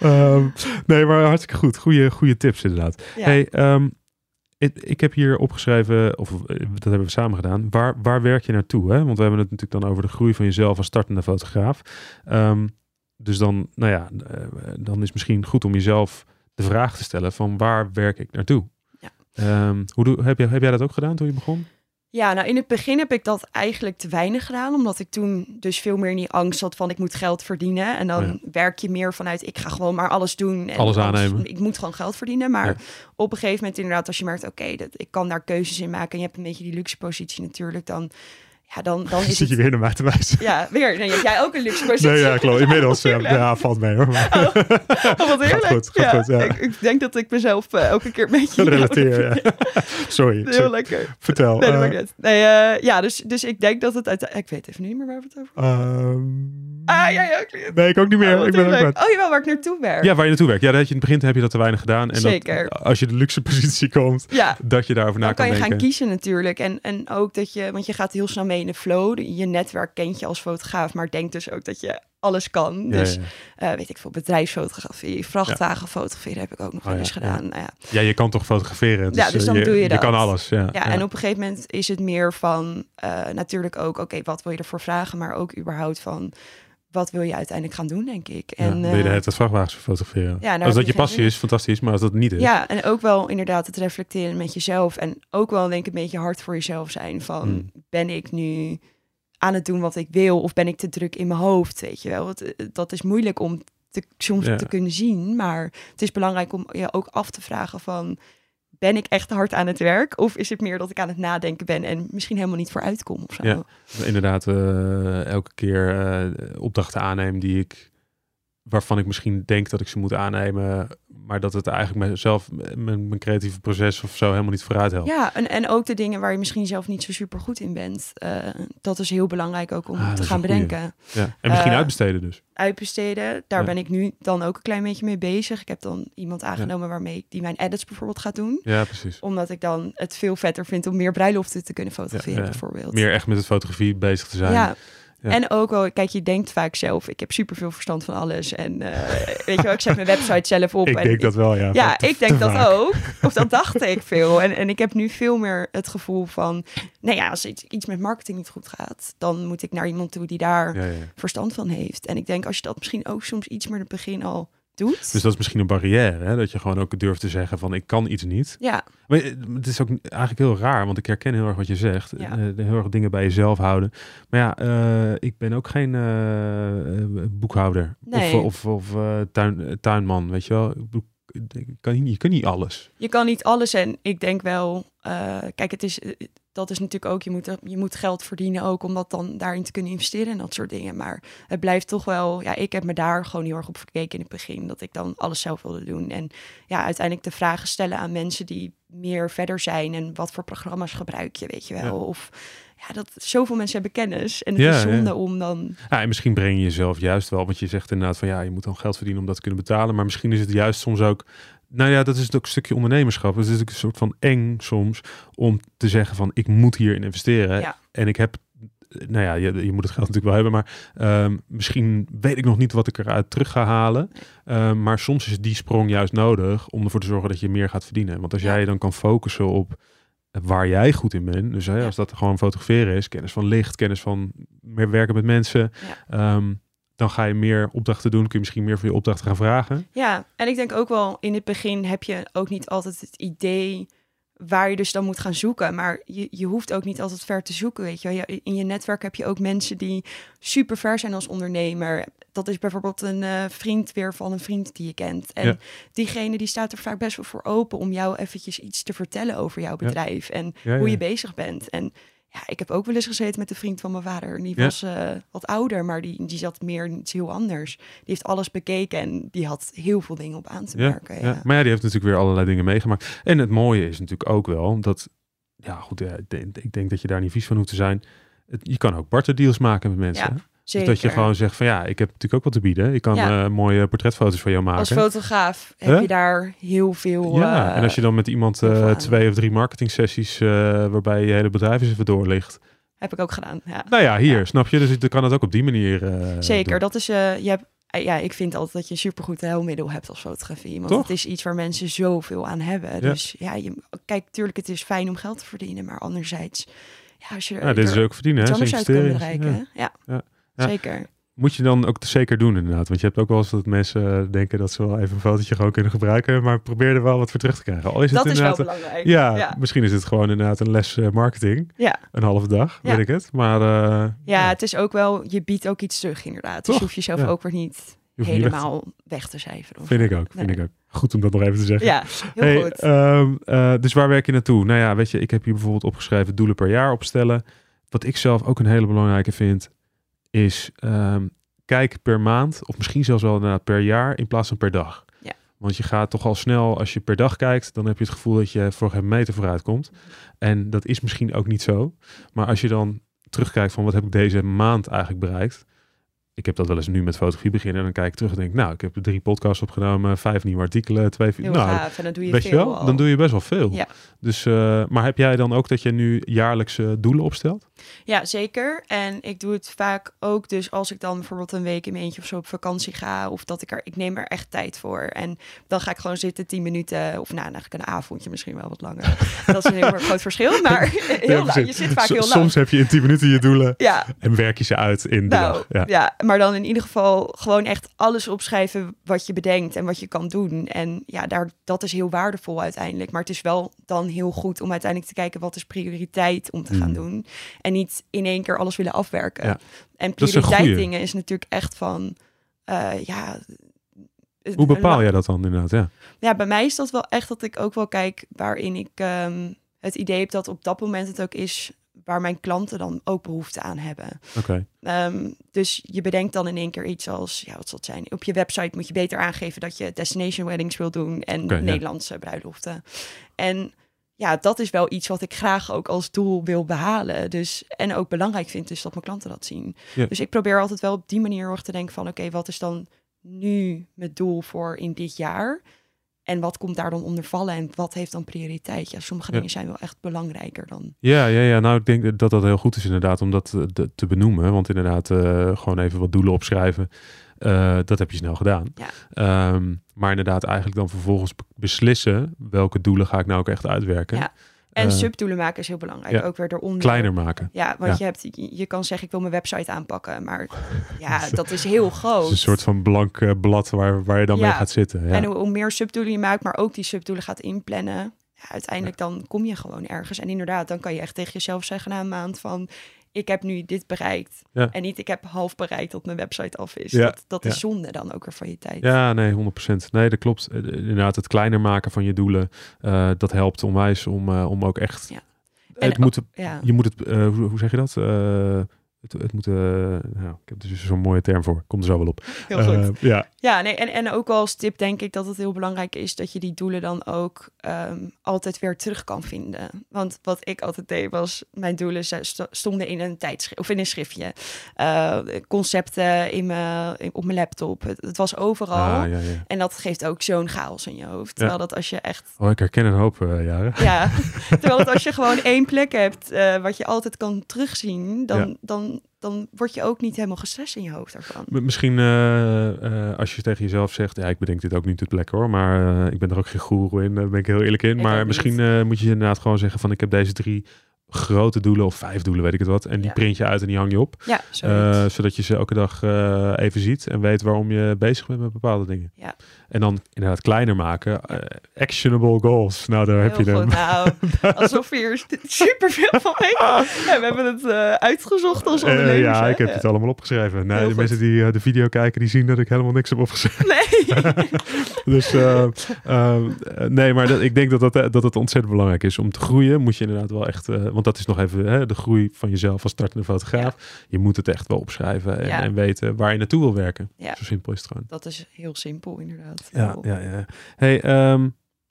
Ehm, nee, maar hartstikke goed. Goede, goede tips inderdaad. Ja. Hey, ehm, ik, ik heb hier opgeschreven, of eh, dat hebben we samen gedaan. Waar, waar werk je naartoe? Hè? Want we hebben het natuurlijk dan over de groei van jezelf als startende fotograaf. Ehm, dus dan, nou ja, eh, dan is misschien goed om jezelf de vraag te stellen van waar werk ik naartoe? Ja. Ehm, hoe doe, heb, jij, heb jij dat ook gedaan toen je begon? Ja, nou in het begin heb ik dat eigenlijk te weinig gedaan, omdat ik toen dus veel meer in die angst had van ik moet geld verdienen. En dan Oh ja. werk je meer vanuit ik ga gewoon maar alles doen. En Alles aannemen. Ik moet gewoon geld verdienen. Maar Ja. op een gegeven moment inderdaad, als je merkt, oké, dat ik kan daar keuzes in maken en je hebt een beetje die luxe positie natuurlijk, dan ja, dan, [laughs] dan is Zit het... je weer naar mij te wijzen? Ja, weer. Nee, heb jij ook een luxe positie? Nee, ja, klopt. Inmiddels. ja, valt mee hoor. Maar, Oh, wat heerlijk. goed, gaat ja, goed, ja. Ik, ik denk dat ik mezelf eh, elke keer een beetje... [laughs] relateer. [laughs] Sorry. Heel Sorry. lekker. Vertel. Nee, dat eh. Nee, eh, ja, dus, dus ik denk dat het uiteindelijk... Ik weet even niet meer waar we het over ehm, Ah, jij ook. Nee, ik ook niet meer. Oh, ik ben ook. Oh, jawel, waar ik naartoe werk. Ja, waar je naartoe werkt. Ja, dat je in het begin heb je dat te weinig gedaan. En Zeker. Dat, als je de luxe positie komt, dat je daarover na dan kan je denken. gaan kiezen natuurlijk. En, en ook dat je, want je gaat heel snel mee in de flow. Je netwerk kent je als fotograaf, maar denk dus ook dat je alles kan. Ja, dus ja, eh, weet ik veel, bedrijfsfotografie, vrachtwagen fotograferen heb ik ook nog wel Oh, eens ja, gedaan. Nou ja. ja. je kan toch fotograferen? Ja, dus eh, dan doe je Je dat. kan alles, ja. Ja, en op een gegeven moment is het meer van eh, natuurlijk ook, oké, wat wil je ervoor vragen, maar ook überhaupt van wat wil je uiteindelijk gaan doen, denk ik. Ja, En, wil je de eh, hele tijd vrachtwagens fotograferen? ja, daar als dat je passie is, fantastisch. Maar als dat niet is... Ja, en ook wel inderdaad het reflecteren met jezelf. En ook wel denk ik een beetje hard voor jezelf zijn. Van Hmm. ben ik nu aan het doen wat ik wil? Of ben ik te druk in mijn hoofd? Weet je wel, Want, eh, dat is moeilijk om te, soms Ja. te kunnen zien. Maar het is belangrijk om je ook af te vragen van... Ben ik echt hard aan het werk? Of is het meer dat ik aan het nadenken ben en misschien helemaal niet vooruit kom of? Ja. inderdaad eh, elke keer eh, opdrachten aanneem die ik waarvan ik misschien denk dat ik ze moet aannemen, maar dat het eigenlijk mezelf, mijn, mijn creatieve proces of zo helemaal niet vooruit helpt. Ja, en, en ook de dingen waar je misschien zelf niet zo super goed in bent. eh, dat is heel belangrijk ook om Ah, te gaan bedenken. Ja. En misschien Eh, uitbesteden dus. uitbesteden. Daar Ja. ben ik nu dan ook een klein beetje mee bezig. Ik heb dan iemand aangenomen waarmee ik die mijn edits bijvoorbeeld gaat doen. Ja, precies. Omdat ik dan het veel vetter vind om meer bruiloften te kunnen fotograferen, bijvoorbeeld. Meer echt met het fotografie bezig te zijn. Ja. Ja. En ook wel, kijk, je denkt vaak zelf, ik heb superveel verstand van alles. En eh, weet je wel, ik zet mijn website zelf op. ik en denk dat wel, ja. Ja, Te- ik denk dat vaak. ook. Of dat dacht ik veel. En, en ik heb nu veel meer het gevoel van, nou ja, als iets, iets met marketing niet goed gaat, dan moet ik naar iemand toe die daar Ja, ja. verstand van heeft. En ik denk als je dat misschien ook soms iets meer in het begin al doet. Dus dat is misschien een barrière, hè? dat je gewoon ook durft te zeggen van ik kan iets niet. ja, Maar eh, het is ook eigenlijk heel raar, want ik herken heel erg wat je zegt. Ja. Eh, heel erg dingen bij jezelf houden. Maar ja, eh, ik ben ook geen eh, eh, boekhouder Nee. of, of, of eh, tuin, eh, tuinman, weet je wel. Ik kan je kan niet alles. je kan niet alles. En ik denk wel, eh, kijk, het is, eh, dat is natuurlijk ook, je moet, je moet geld verdienen ook om dat dan daarin te kunnen investeren en dat soort dingen. Maar het blijft toch wel, ja, ik heb me daar gewoon heel erg op verkeken in het begin, dat ik dan alles zelf wilde doen. En ja, uiteindelijk de vragen stellen aan mensen die meer verder zijn en wat voor programma's gebruik je, weet je wel. Ja. Of ja, dat zoveel mensen hebben kennis en het Ja, is zonde ja. om dan, Ja, en misschien breng je jezelf juist wel, want je zegt inderdaad van ja, je moet dan geld verdienen om dat te kunnen betalen. Maar misschien is het juist soms ook, nou ja, dat is ook een stukje ondernemerschap. Het is een soort van eng soms om te zeggen van ik moet hierin investeren. Ja. En ik heb, nou ja, je, je moet het geld natuurlijk wel hebben, maar ehm, misschien weet ik nog niet wat ik eruit terug ga halen. Ehm, maar soms is die sprong juist nodig om ervoor te zorgen dat je meer gaat verdienen. Want als jij dan kan focussen op waar jij goed in bent. Dus hè, als dat gewoon fotograferen is, kennis van licht, kennis van meer werken met mensen. ehm, dan ga je meer opdrachten doen. Kun je misschien meer voor je opdrachten gaan vragen. Ja, en ik denk ook wel in het begin heb je ook niet altijd het idee waar je dus dan moet gaan zoeken. Maar je, je hoeft ook niet altijd ver te zoeken, weet je In je netwerk heb je ook mensen die super ver zijn als ondernemer. Dat is bijvoorbeeld een eh, vriend weer van een vriend die je kent. En Ja. diegene die staat er vaak best wel voor open om jou eventjes iets te vertellen over jouw Ja. bedrijf. En Ja, hoe je bezig bent. En ja, ik heb ook wel eens gezeten met een vriend van mijn vader. Die Ja. was eh, wat ouder, maar die, die zat meer in iets heel anders. Die heeft alles bekeken en die had heel veel dingen op aan te merken. Ja, ja. Maar ja, die heeft natuurlijk weer allerlei dingen meegemaakt. En het mooie is natuurlijk ook wel dat, ja goed, ik denk- ik denk dat je daar niet vies van hoeft te zijn. Het, je kan ook barterdeals maken met mensen. Ja? Dus dat je gewoon zegt van ja, ik heb natuurlijk ook wat te bieden. Ik kan Ja. eh, mooie portretfoto's van jou maken. Als fotograaf heb je daar heel veel... ja, eh, en als je dan met iemand eh, twee of drie marketing sessies waarbij je hele bedrijf eens even doorlicht. Heb ik ook gedaan, ja. Nou ja, hier, Ja. snap je? Dus dan kan het ook op die manier. Zeker, doen. dat is... eh je hebt, ja, ik vind altijd dat je een supergoed helmiddel hebt als fotografie. Want Toch? het is iets waar mensen zoveel aan hebben. Dus ja, je, kijk, tuurlijk, het is fijn om geld te verdienen. Maar anderzijds, ja, als je Ja, dit is ook verdienen, hè? anders uit kan investeren. bereiken. Ja, Ja. Zeker. Moet je dan ook zeker doen inderdaad. Want je hebt ook wel eens dat mensen eh, denken dat ze wel even een fotootje gewoon kunnen gebruiken. Maar probeer er wel wat voor terug te krijgen. Al is het Dat is wel inderdaad, belangrijk. ja, ja. misschien is het gewoon inderdaad een les eh, marketing. Ja. Een halve dag, Ja. weet ik het. Maar eh, Ja, het is ook wel, je biedt ook iets terug inderdaad. Dus Toch? je hoeft jezelf Ja. ook weer niet je helemaal weg te cijferen. Vind ik ook, vind ik ook. Goed om dat nog even te zeggen. Ja, heel Hey, goed. ehm, eh, dus waar werk je naartoe? Nou ja, weet je, ik heb hier bijvoorbeeld opgeschreven doelen per jaar opstellen. wat ik zelf ook een hele belangrijke vind, is ehm, kijk per maand, of misschien zelfs wel inderdaad per jaar, in plaats van per dag. Ja. Want je gaat toch al snel, als je per dag kijkt, dan heb je het gevoel dat je voor geen meter vooruit komt. En dat is misschien ook niet zo. Maar als je dan terugkijkt van wat heb ik deze maand eigenlijk bereikt, ik heb dat wel eens nu met fotografie beginnen. En dan kijk ik terug en denk, nou, ik heb drie podcasts opgenomen, vijf nieuwe artikelen, twee... Heel nou, gaaf. En dan doe je veel je wel, dan doe je best wel veel. Ja. Dus, eh, maar heb jij dan ook dat je nu jaarlijkse doelen opstelt? Ja, zeker. En ik doe het vaak ook dus als ik dan bijvoorbeeld een week in mijn eentje of zo op vakantie ga. Of dat ik er, ik neem er echt tijd voor. En dan ga ik gewoon zitten tien minuten. Of nou, eigenlijk een avondje misschien wel wat langer. [laughs] dat is een heel groot verschil. Maar heel Ja, lang. Je zit vaak S- heel lang. Soms heb je in tien minuten je doelen Ja, en werk je ze uit in de nou, dag. Ja. ja. Maar dan in ieder geval gewoon echt alles opschrijven wat je bedenkt en wat je kan doen. En ja, daar, dat is heel waardevol uiteindelijk. Maar het is wel dan heel goed om uiteindelijk te kijken wat is prioriteit om te gaan Mm. doen. En niet in één keer alles willen afwerken. Ja. En prioriteit dingen is natuurlijk echt van, eh, ja... Hoe bepaal jij dat dan inderdaad? Ja. Ja, bij mij is dat wel echt dat ik ook wel kijk waarin ik ehm, het idee heb dat op dat moment het ook is waar mijn klanten dan ook behoefte aan hebben. Oké. Ehm, dus je bedenkt dan in één keer iets als, ja, wat zal het zijn? Op je website moet je beter aangeven dat je destination weddings wil doen en ja. Nederlandse bruiloften. En ja, dat is wel iets wat ik graag ook als doel wil behalen. Dus, en ook belangrijk vind, dus dat mijn klanten dat zien. Dus ik probeer altijd wel op die manier te denken van, oké, wat is dan nu mijn doel voor in dit jaar? En wat komt daar dan onder vallen en wat heeft dan prioriteit? Ja, sommige Ja. dingen zijn wel echt belangrijker dan. Ja, ja, ja, nou ik denk dat dat heel goed is inderdaad om dat eh, te benoemen. Want inderdaad, eh, gewoon even wat doelen opschrijven. eh, dat heb je snel gedaan. Ja. Ehm, maar inderdaad, eigenlijk dan vervolgens be- beslissen welke doelen ga ik nou ook echt uitwerken. Ja. En Eh, subdoelen maken is heel belangrijk. ja. Ook weer eronder. kleiner maken. Ja, want Ja. Je, hebt, je, je kan zeggen, ik wil mijn website aanpakken. Maar [laughs] ja, dat is heel Het groot. is een soort van blank eh, blad waar, waar je dan mee gaat zitten. Ja. En hoe, hoe meer subdoelen je maakt, maar ook die subdoelen gaat inplannen. Ja, uiteindelijk dan kom je gewoon ergens. En inderdaad, dan kan je echt tegen jezelf zeggen na een maand van... Ik heb nu dit bereikt. Ja. En niet ik heb half bereikt dat mijn website af is. Ja, Dat, dat is ja. zonde dan ook weer van je tijd. Ja, nee, 100%. Nee, dat klopt. Eh, Inderdaad, het kleiner maken van je doelen, eh, dat helpt onwijs om, eh, om ook echt... Ja. Het En moet, je moet het, eh, hoe, hoe zeg je dat? Eh, het, het moet, eh, nou, ik heb er dus zo'n mooie term voor. Komt er zo wel op. Heel goed. Eh, ja, Ja, nee, en, en ook als tip denk ik dat het heel belangrijk is dat je die doelen dan ook ehm, altijd weer terug kan vinden. Want wat ik altijd deed was, mijn doelen stonden in een tijdschrift of in een schriftje. Eh, concepten in mijn, in- op mijn laptop. Het, het was overal. Ah, ja, ja. En dat geeft ook zo'n chaos in je hoofd. Terwijl dat als je echt Oh, ik herken een hoop eh, jaren. ja, [laughs] terwijl het als je gewoon één plek hebt eh, wat je altijd kan terugzien, dan, dan, dan word je ook niet helemaal gestrest in je hoofd daarvan. Misschien eh, eh, als je tegen jezelf zegt, ja, ik bedenk dit ook niet ter plekke hoor, maar eh, ik ben er ook geen goeroe in, daar ben ik heel eerlijk in. Ik maar misschien moet je inderdaad gewoon zeggen van, ik heb deze drie grote doelen of vijf doelen, weet ik het wat, en die Ja. print je uit en die hang je op. Ja, zodat je ze elke dag even ziet en weet waarom je bezig bent met bepaalde dingen. Ja. En dan inderdaad kleiner maken. eh, actionable goals. Nou, daar heb je hem. Nou, [laughs] alsof je hier super veel van weet. [laughs] Ja, we hebben het eh, uitgezocht als Eh, ondernemers. ja, hè? ik heb het allemaal opgeschreven. Nee, Heel de goed. mensen die de video kijken, die zien dat ik helemaal niks heb opgeschreven. Nee. [laughs] Dus nee, maar dat, ik denk dat, dat, dat het ontzettend belangrijk is. Om te groeien moet je inderdaad wel echt... want dat is nog even hè, de groei van jezelf als startende fotograaf. Je moet het echt wel opschrijven en, Ja. en weten waar je naartoe wil werken. Zo simpel is het gewoon. Dat is heel simpel, inderdaad. Ja, ja, ja. Hey, ehm,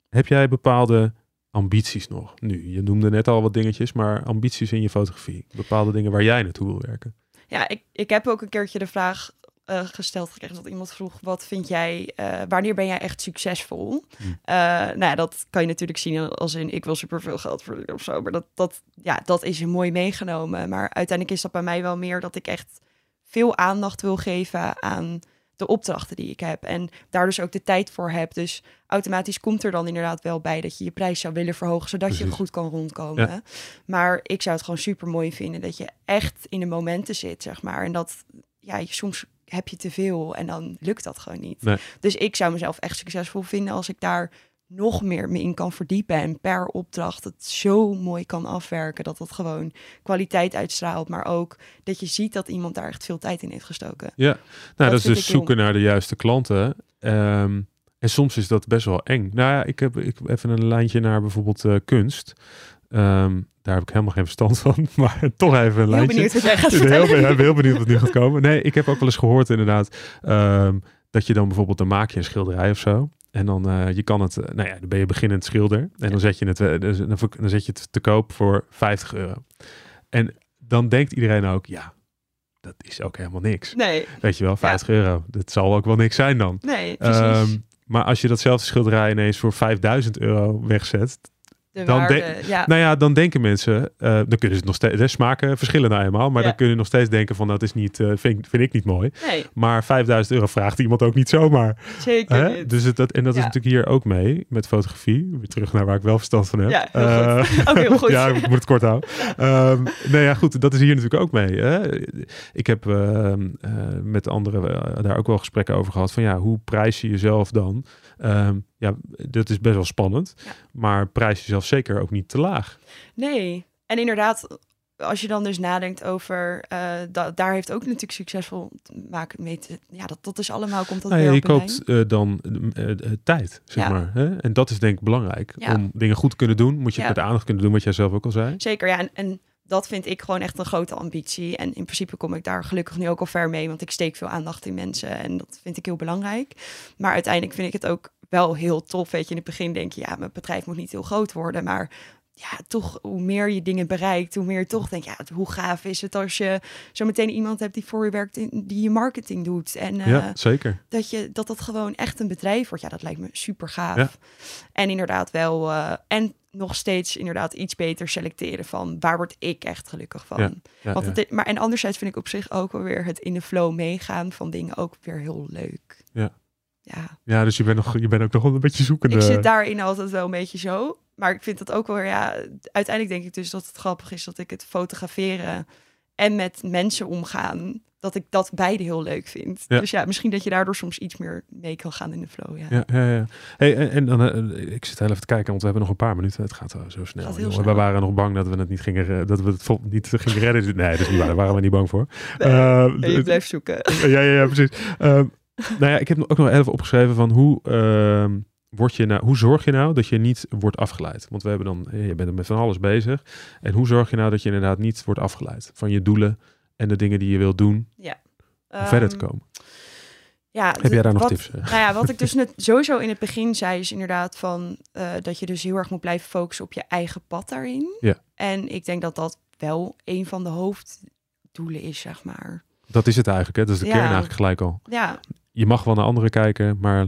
heb jij bepaalde ambities nog? Nu, je noemde net al wat dingetjes, maar ambities in je fotografie. Bepaalde dingen waar jij naartoe wil werken. Ja, ik, ik heb ook een keertje de vraag eh, gesteld gekregen dat iemand vroeg: wat vind jij, eh, wanneer ben jij echt succesvol? Hmm. Eh, nou ja, dat kan je natuurlijk zien als in ik wil superveel geld verdienen of zo. Maar dat, dat, ja, dat is mooi meegenomen. Maar uiteindelijk is dat bij mij wel meer dat ik echt veel aandacht wil geven aan de opdrachten die ik heb. En daar dus ook de tijd voor heb. Dus automatisch komt er dan inderdaad wel bij dat je je prijs zou willen verhogen, zodat je goed kan rondkomen. Maar ik zou het gewoon super mooi vinden dat je echt in de momenten zit, zeg maar. En dat, ja, je, soms heb je te veel en dan lukt dat gewoon niet. Nee. Dus ik zou mezelf echt succesvol vinden als ik daar nog meer me in kan verdiepen en per opdracht het zo mooi kan afwerken dat het gewoon kwaliteit uitstraalt, maar ook dat je ziet dat iemand daar echt veel tijd in heeft gestoken. Ja, nou, dat, is dus heel- zoeken naar de juiste klanten. Ehm, en soms is dat best wel eng. Nou ja, ik heb ik, even een lijntje naar bijvoorbeeld eh, kunst. Ehm, daar heb ik helemaal geen verstand van, [laughs] maar toch even een Heel lijntje. benieuwd wat jij gaat Ik ben heel, vertellen. ben heel benieuwd wat nu gaat komen. Nee, ik heb ook wel eens gehoord inderdaad ehm, dat je dan bijvoorbeeld dan maak je een schilderij of zo. En dan eh, je kan het, eh, nou ja, dan ben je beginnend schilder. En dan zet je het, eh, dus dan, dan zet je het te koop voor 50 euro. En dan denkt iedereen ook, ja, dat is ook helemaal niks. Nee, Weet je wel, 50 euro. Dat zal ook wel niks zijn dan. nee, precies. Ehm, maar als je datzelfde schilderij ineens voor 5000 euro wegzet, de dan waarde, ja. nou ja, dan denken mensen, eh, dan kunnen ze het nog steeds, smaken verschillen nou eenmaal, maar Ja. dan kun je nog steeds denken van dat is niet, eh, vind, vind ik niet mooi. Nee, Maar 5000 euro vraagt iemand ook niet zomaar. zeker Hè? niet. Dus het, dat, en dat is natuurlijk hier ook mee met fotografie. Weer terug naar waar ik wel verstand van heb. Ja, heel Eh, goed. [laughs] Ook heel goed. [laughs] ja, ik moet het kort houden. Ehm nee, ja, goed, dat is hier natuurlijk ook mee. Hè? Ik heb ehm, eh, met anderen daar ook wel gesprekken over gehad. Van ja, hoe prijs je jezelf dan? Ehm, ja, dat is best wel spannend. Ja. Maar prijs jezelf zeker ook niet te laag. Nee. En inderdaad, als je dan dus nadenkt over, da- daar heeft ook natuurlijk succesvol maken mee te, ja, dat, dat is allemaal, komt dat Nou ja, weer je koopt eh, dan eh, tijd, zeg Ja. maar. Hè? En dat is denk ik belangrijk. Ja. Om dingen goed te kunnen doen, moet je het met aandacht kunnen doen, wat jij zelf ook al zei. Zeker, ja. En, en dat vind ik gewoon echt een grote ambitie. En in principe kom ik daar gelukkig nu ook al ver mee, want ik steek veel aandacht in mensen en dat vind ik heel belangrijk. Maar uiteindelijk vind ik het ook wel heel tof. Weet je, in het begin denk je, ja, mijn bedrijf moet niet heel groot worden, maar ja, toch, hoe meer je dingen bereikt, hoe meer je toch denkt, ja, hoe gaaf is het als je zo meteen iemand hebt die voor je werkt, in, die je marketing doet. En eh, ja, zeker. dat, je, dat dat gewoon echt een bedrijf wordt. Ja, dat lijkt me super gaaf. Ja. En inderdaad wel, eh, en nog steeds inderdaad iets beter selecteren van waar word ik echt gelukkig van. Ja, Ja, Want het, maar en anderzijds vind ik op zich ook wel weer het in de flow meegaan van dingen ook weer heel leuk. Ja. Ja, ja, dus je bent, nog, je bent ook nog wel een beetje zoekende. ik zit daarin altijd wel een beetje zo. Maar ik vind dat ook wel, ja, uiteindelijk denk ik dus dat het grappig is dat ik het fotograferen en met mensen omgaan, dat ik dat beide heel leuk vind. Ja. Dus ja, misschien dat je daardoor soms iets meer mee kan gaan in de flow. Ja. Ja, ja, ja. Hey, en, en dan, eh, ik zit heel even te kijken, want we hebben nog een paar minuten. Het gaat zo snel. Gaat snel. We waren nog bang dat we het niet gingen, dat we het vol- niet gingen redden. Nee, waar. Daar waren we niet bang voor. Nee, En je blijft zoeken. ja, ja, ja, precies. Ehm, nou ja, ik heb ook nog even opgeschreven van hoe, ehm, word je nou, hoe zorg je nou dat je niet wordt afgeleid? Want we hebben dan, eh, je bent er met van alles bezig. En hoe zorg je nou dat je inderdaad niet wordt afgeleid van je doelen en de dingen die je wilt doen om verder te Ehm, komen? Ja, Heb jij daar nog wat, tips? eh? Nou ja, wat ik dus [laughs] net sowieso in het begin zei, is inderdaad van eh, dat je dus heel erg moet blijven focussen op je eigen pad daarin. Ja. En ik denk dat dat wel een van de hoofddoelen is, zeg maar. Dat is het eigenlijk, hè? Dat is de Ja. kern eigenlijk gelijk al. Ja, Je mag wel naar anderen kijken, maar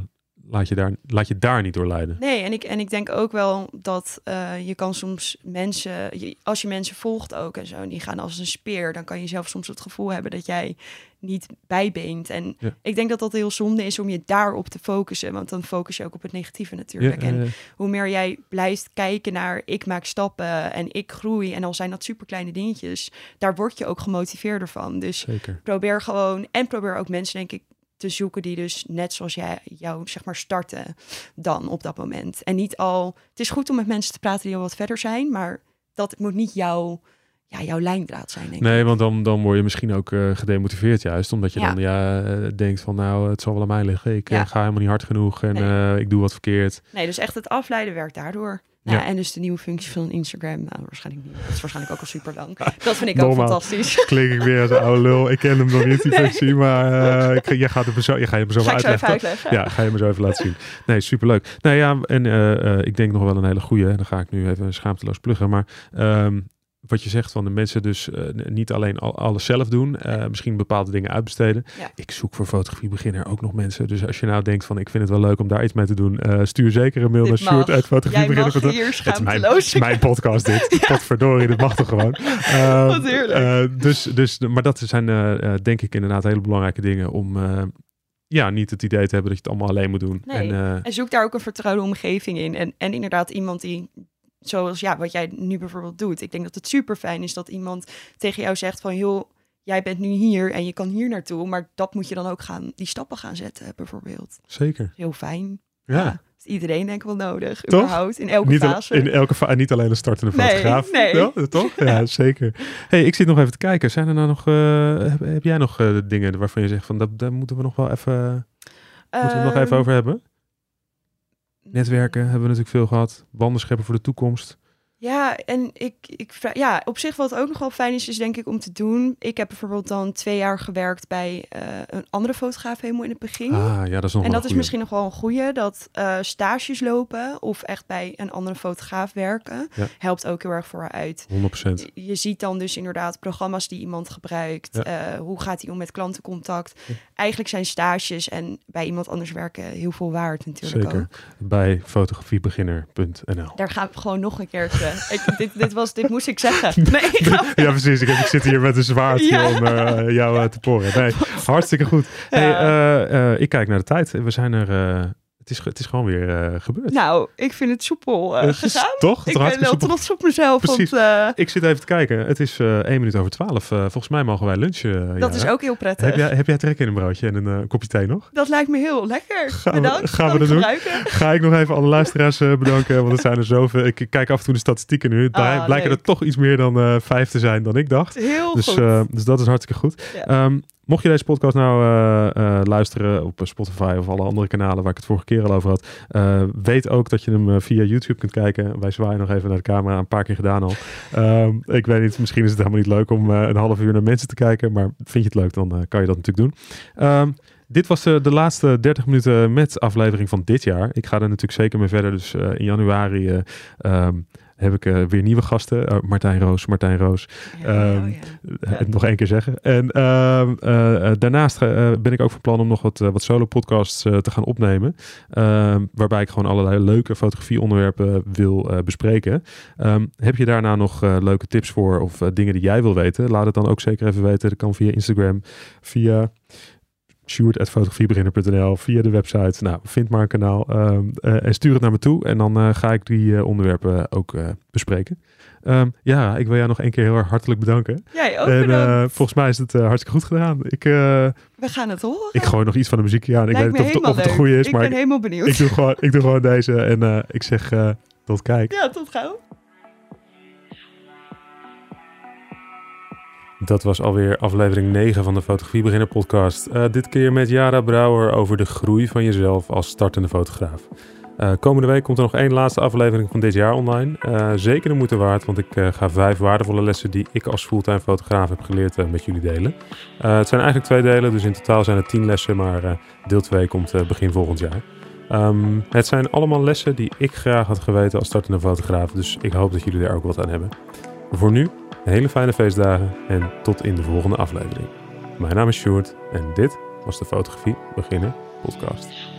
laat je daar, laat je daar niet door leiden. nee, en ik, en ik denk ook wel dat eh, je kan soms mensen, je- als je mensen volgt ook en zo, en die gaan als een speer, dan kan je zelf soms het gevoel hebben dat jij niet bijbeent. En Ja. ik denk dat dat heel zonde is om je daarop te focussen, want dan focus je ook op het negatieve Ja, natuurlijk. en hoe meer jij blijft kijken naar ik maak stappen en ik groei en al zijn dat super kleine dingetjes, daar word je ook gemotiveerder van. Dus zeker. probeer gewoon en probeer ook mensen denk ik te zoeken die dus net zoals jij jou zeg maar starten dan op dat moment. En niet al, het is goed om met mensen te praten die al wat verder zijn, maar dat moet niet jouw, ja, jouw lijndraad zijn denk Nee, ik. want dan, dan word je misschien ook eh, gedemotiveerd juist. Omdat je Ja. dan ja, eh, denkt van nou, het zal wel aan mij liggen. Ik eh, ga helemaal niet hard genoeg en Nee. ik doe wat verkeerd. Nee, dus echt het afleiden werkt daardoor. Nou, Ja. En dus de nieuwe functie van Instagram, nou, waarschijnlijk niet. Dat is waarschijnlijk ook al super lang. Dat vind ik ook fantastisch. [laughs] Klink ik weer als een oude lul. Ik ken hem nog niet, die functie. Maar ik, jij gaat zo, je gaat het me zo Ga ik zo even uitleggen. uitleggen. Ja, ga je me zo even laten zien. Nee, superleuk. Nou ja, en eh, eh, ik denk nog wel een hele goede. En dan ga ik nu even schaamteloos pluggen. Maar ehm, wat je zegt van de mensen dus eh, niet alleen al, alles zelf doen. eh, misschien bepaalde dingen uitbesteden. Ja. Ik zoek voor fotografie beginner ook nog mensen. Dus als je nou denkt van ik vind het wel leuk om daar iets mee te doen. eh, stuur zeker een mail Dit naar Sjoerd mag. uit mag hier Het is mijn, is mijn podcast dit. [laughs] Potverdorie, dit mag toch gewoon. [laughs] Eh, Wat heerlijk. eh, dus, dus, maar dat zijn denk ik inderdaad hele belangrijke dingen om ja, niet het idee te hebben dat je het allemaal alleen moet doen. Nee. En, En zoek daar ook een vertrouwde omgeving in. En, en inderdaad iemand die, zoals ja, wat jij nu bijvoorbeeld doet. Ik denk dat het super fijn is dat iemand tegen jou zegt van... joh, jij bent nu hier en je kan hier naartoe. Maar dat moet je dan ook gaan, die stappen gaan zetten bijvoorbeeld. zeker. Heel fijn. Ja. Iedereen denk ik wel nodig. Toch? Überhaupt, in elke Niet, al- fase. in elke niet alleen een startende Nee, fotograaf. nee. Ja, toch? [laughs] Ja, zeker. hey, ik zit nog even te kijken. Zijn er nou nog, eh, heb, heb jij nog eh, dingen waarvan je zegt van dat, daar moeten we nog wel even, moeten we nog even Ehm, over hebben? Netwerken hebben we natuurlijk veel gehad. Banden scheppen voor de toekomst. Ja, en ik, ik vra- ja, op zich wat ook nog wel fijn is, is denk ik om te doen. Ik heb bijvoorbeeld dan twee jaar gewerkt bij eh, een andere fotograaf helemaal in het begin. Ah, ja, dat is nog en dat is misschien nog wel een goede. Dat eh, stages lopen of echt bij een andere fotograaf werken, Ja. helpt ook heel erg vooruit. goeie. 100%. Je- ziet dan dus inderdaad programma's die iemand gebruikt. Ja. eh, hoe gaat hij om met klantencontact? Ja. Eigenlijk zijn stages en bij iemand anders werken heel veel waard natuurlijk Zeker. ook. Bij fotografiebeginner.nl. Daar gaan we gewoon nog een keertje. Ik, dit, dit, was, dit moest ik zeggen. [laughs] Nee, Ja, precies. Ik, heb, ik zit hier met een zwaard Ja. om eh, jou eh, te poren. Nee, [laughs] hartstikke goed. Hey, eh, ik kijk naar de tijd. We zijn er... het, is, het is gewoon weer eh, gebeurd. Nou, ik vind het soepel Het is gegaan. toch? Het Ik ben wel trots op mezelf. Precies. Want, eh, Ik zit even te kijken. Het is één minuut over twaalf. Volgens mij mogen wij lunchen. dat is ook heel prettig. Heb jij, heb jij trek in een broodje en een kopje thee nog? Dat lijkt me heel lekker. Gaan we- Bedankt. gaan we dat doen? Ga ik nog even alle luisteraars bedanken, want er zijn er zoveel. Ik kijk af en toe de statistieken nu. Het Ah, blijken leuk. er toch iets meer dan vijf te zijn dan ik dacht. Heel Dus, goed. dus dat is hartstikke goed. Ja. Ehm, mocht je deze podcast nou eh, eh, luisteren op Spotify of alle andere kanalen waar ik het vorige keer al over had, eh, weet ook dat je hem eh, via YouTube kunt kijken. Wij zwaaien nog even naar de camera, een paar keer gedaan al. Ehm, ik weet niet, misschien is het helemaal niet leuk om eh, een half uur naar mensen te kijken, maar vind je het leuk, dan eh, kan je dat natuurlijk doen. Ehm, dit was eh, de laatste 30 minuten met aflevering van dit jaar. Ik ga er natuurlijk zeker mee verder. Dus eh, in januari eh, ehm, heb ik eh, weer nieuwe gasten. Eh, Martijn Roos, Martijn Roos. Ja, ehm, oh ja. Eh, nog één keer zeggen. En ehm, eh, daarnaast ben ik ook van plan om nog wat, wat solo podcasts eh, te gaan opnemen. Ehm, waarbij ik gewoon allerlei leuke fotografieonderwerpen wil bespreken. Ehm, heb je daarna nog leuke tips voor of dingen die jij wil weten? Laat het dan ook zeker even weten. Dat kan via Instagram, via sjoerd.fotografiebeginner.nl, via de website. Nou, vind maar een kanaal ehm, eh, en stuur het naar me toe. En dan eh, ga ik die eh, onderwerpen ook bespreken. Ehm, ja, ik wil jou nog één keer heel erg hartelijk bedanken. Jij ook en bedankt. volgens mij is het hartstikke goed gedaan. Ik, We gaan het horen. ik gooi nog iets van de muziek aan. Ik Lijkt weet niet of, het- of het de helemaal goede is, leuk. maar Ik ben ik, helemaal benieuwd. ik, doe gewoon, ik doe gewoon deze. En ik zeg tot kijk. Ja, tot gauw. Dat was alweer aflevering 9 van de Fotografie Beginner podcast. Eh, dit keer met Jara Brouwer over de groei van jezelf als startende fotograaf. Eh, komende week komt er nog één laatste aflevering van dit jaar online. Eh, zeker de moeite waard, want ik ga vijf waardevolle lessen die ik als fulltime fotograaf heb geleerd met jullie delen. Het zijn eigenlijk twee delen, dus in totaal zijn het tien lessen, maar deel 2 komt begin volgend jaar. Ehm, het zijn allemaal lessen die ik graag had geweten als startende fotograaf, dus ik hoop dat jullie er ook wat aan hebben. Voor nu hele fijne feestdagen en tot in de volgende aflevering. Mijn naam is Sjoerd en dit was de Fotografie Beginner Podcast.